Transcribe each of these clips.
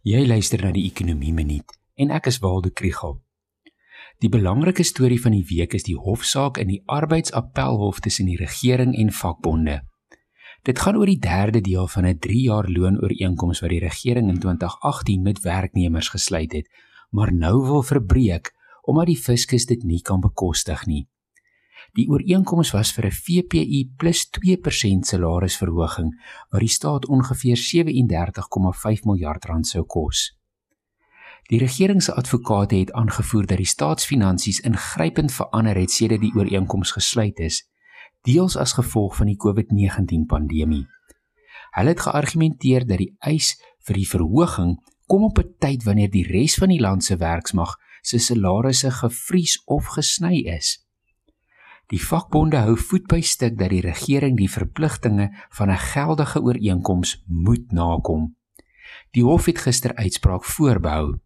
Jy luister na die Ekonomie Minuut en ek is Waldo Krugel. Die belangrike storie van die week is die hofsaak in die Arbeidsappelhof tussen die regering en vakbonde. Dit gaan oor die derde deel van 'n 3-jaar loonooreenkoms wat die regering in 2018 met werknemers gesluit het, maar nou wil verbreek omdat die fiskus dit nie kan bekostig nie. Die ooreenkoms was vir 'n VPU plus 2% salarisverhoging wat die staat ongeveer 37,5 miljard rand sou kos. Die regering se advokate het aangevoer dat die staatsfinansies ingrypend verander het sedert die ooreenkoms gesluit is, deels as gevolg van die COVID-19 pandemie. Hulle het geargumenteer dat die eis vir die verhoging kom op 'n tyd wanneer die res van die land se werksmag se salarisse gevries of gesny is. Die vakbonde hou voet by stuk dat die regering die verpligtinge van 'n geldige ooreenkoms moet nakom. Die hof het gister uitspraak voorbehou.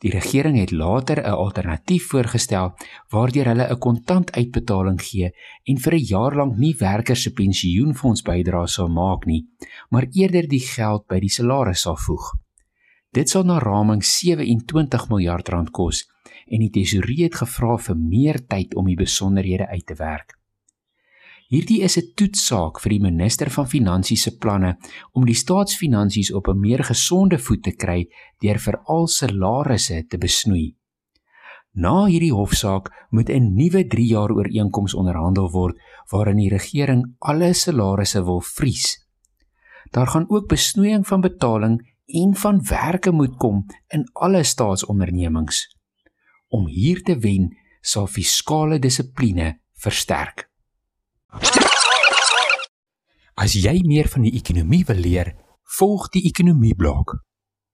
Die regering het later 'n alternatief voorgestel waardeur hulle 'n kontantuitbetaling gee en vir 'n jaar lank nie werkers se pensioenfonds bydrae sal maak nie, maar eerder die geld by die salaris sal voeg. Dit sal na raming 27 miljard rand kos en die tesourier het gevra vir meer tyd om die besonderhede uit te werk. Hierdie is 'n toetsaak vir die minister van finansies se planne om die staatsfinansies op 'n meer gesonde voet te kry deur veral salarisse te besnoei. Na hierdie hofsaak moet 'n nuwe 3-jaar ooreenkoms onderhandel word waarin die regering alle salarisse wil vries. Daar gaan ook besnoeiing van betaling en van werke moet kom in alle staatsondernemings. Om hier te wen, sal fiskale dissipline versterk. As jy meer van die ekonomie wil leer, volg die ekonomie blok.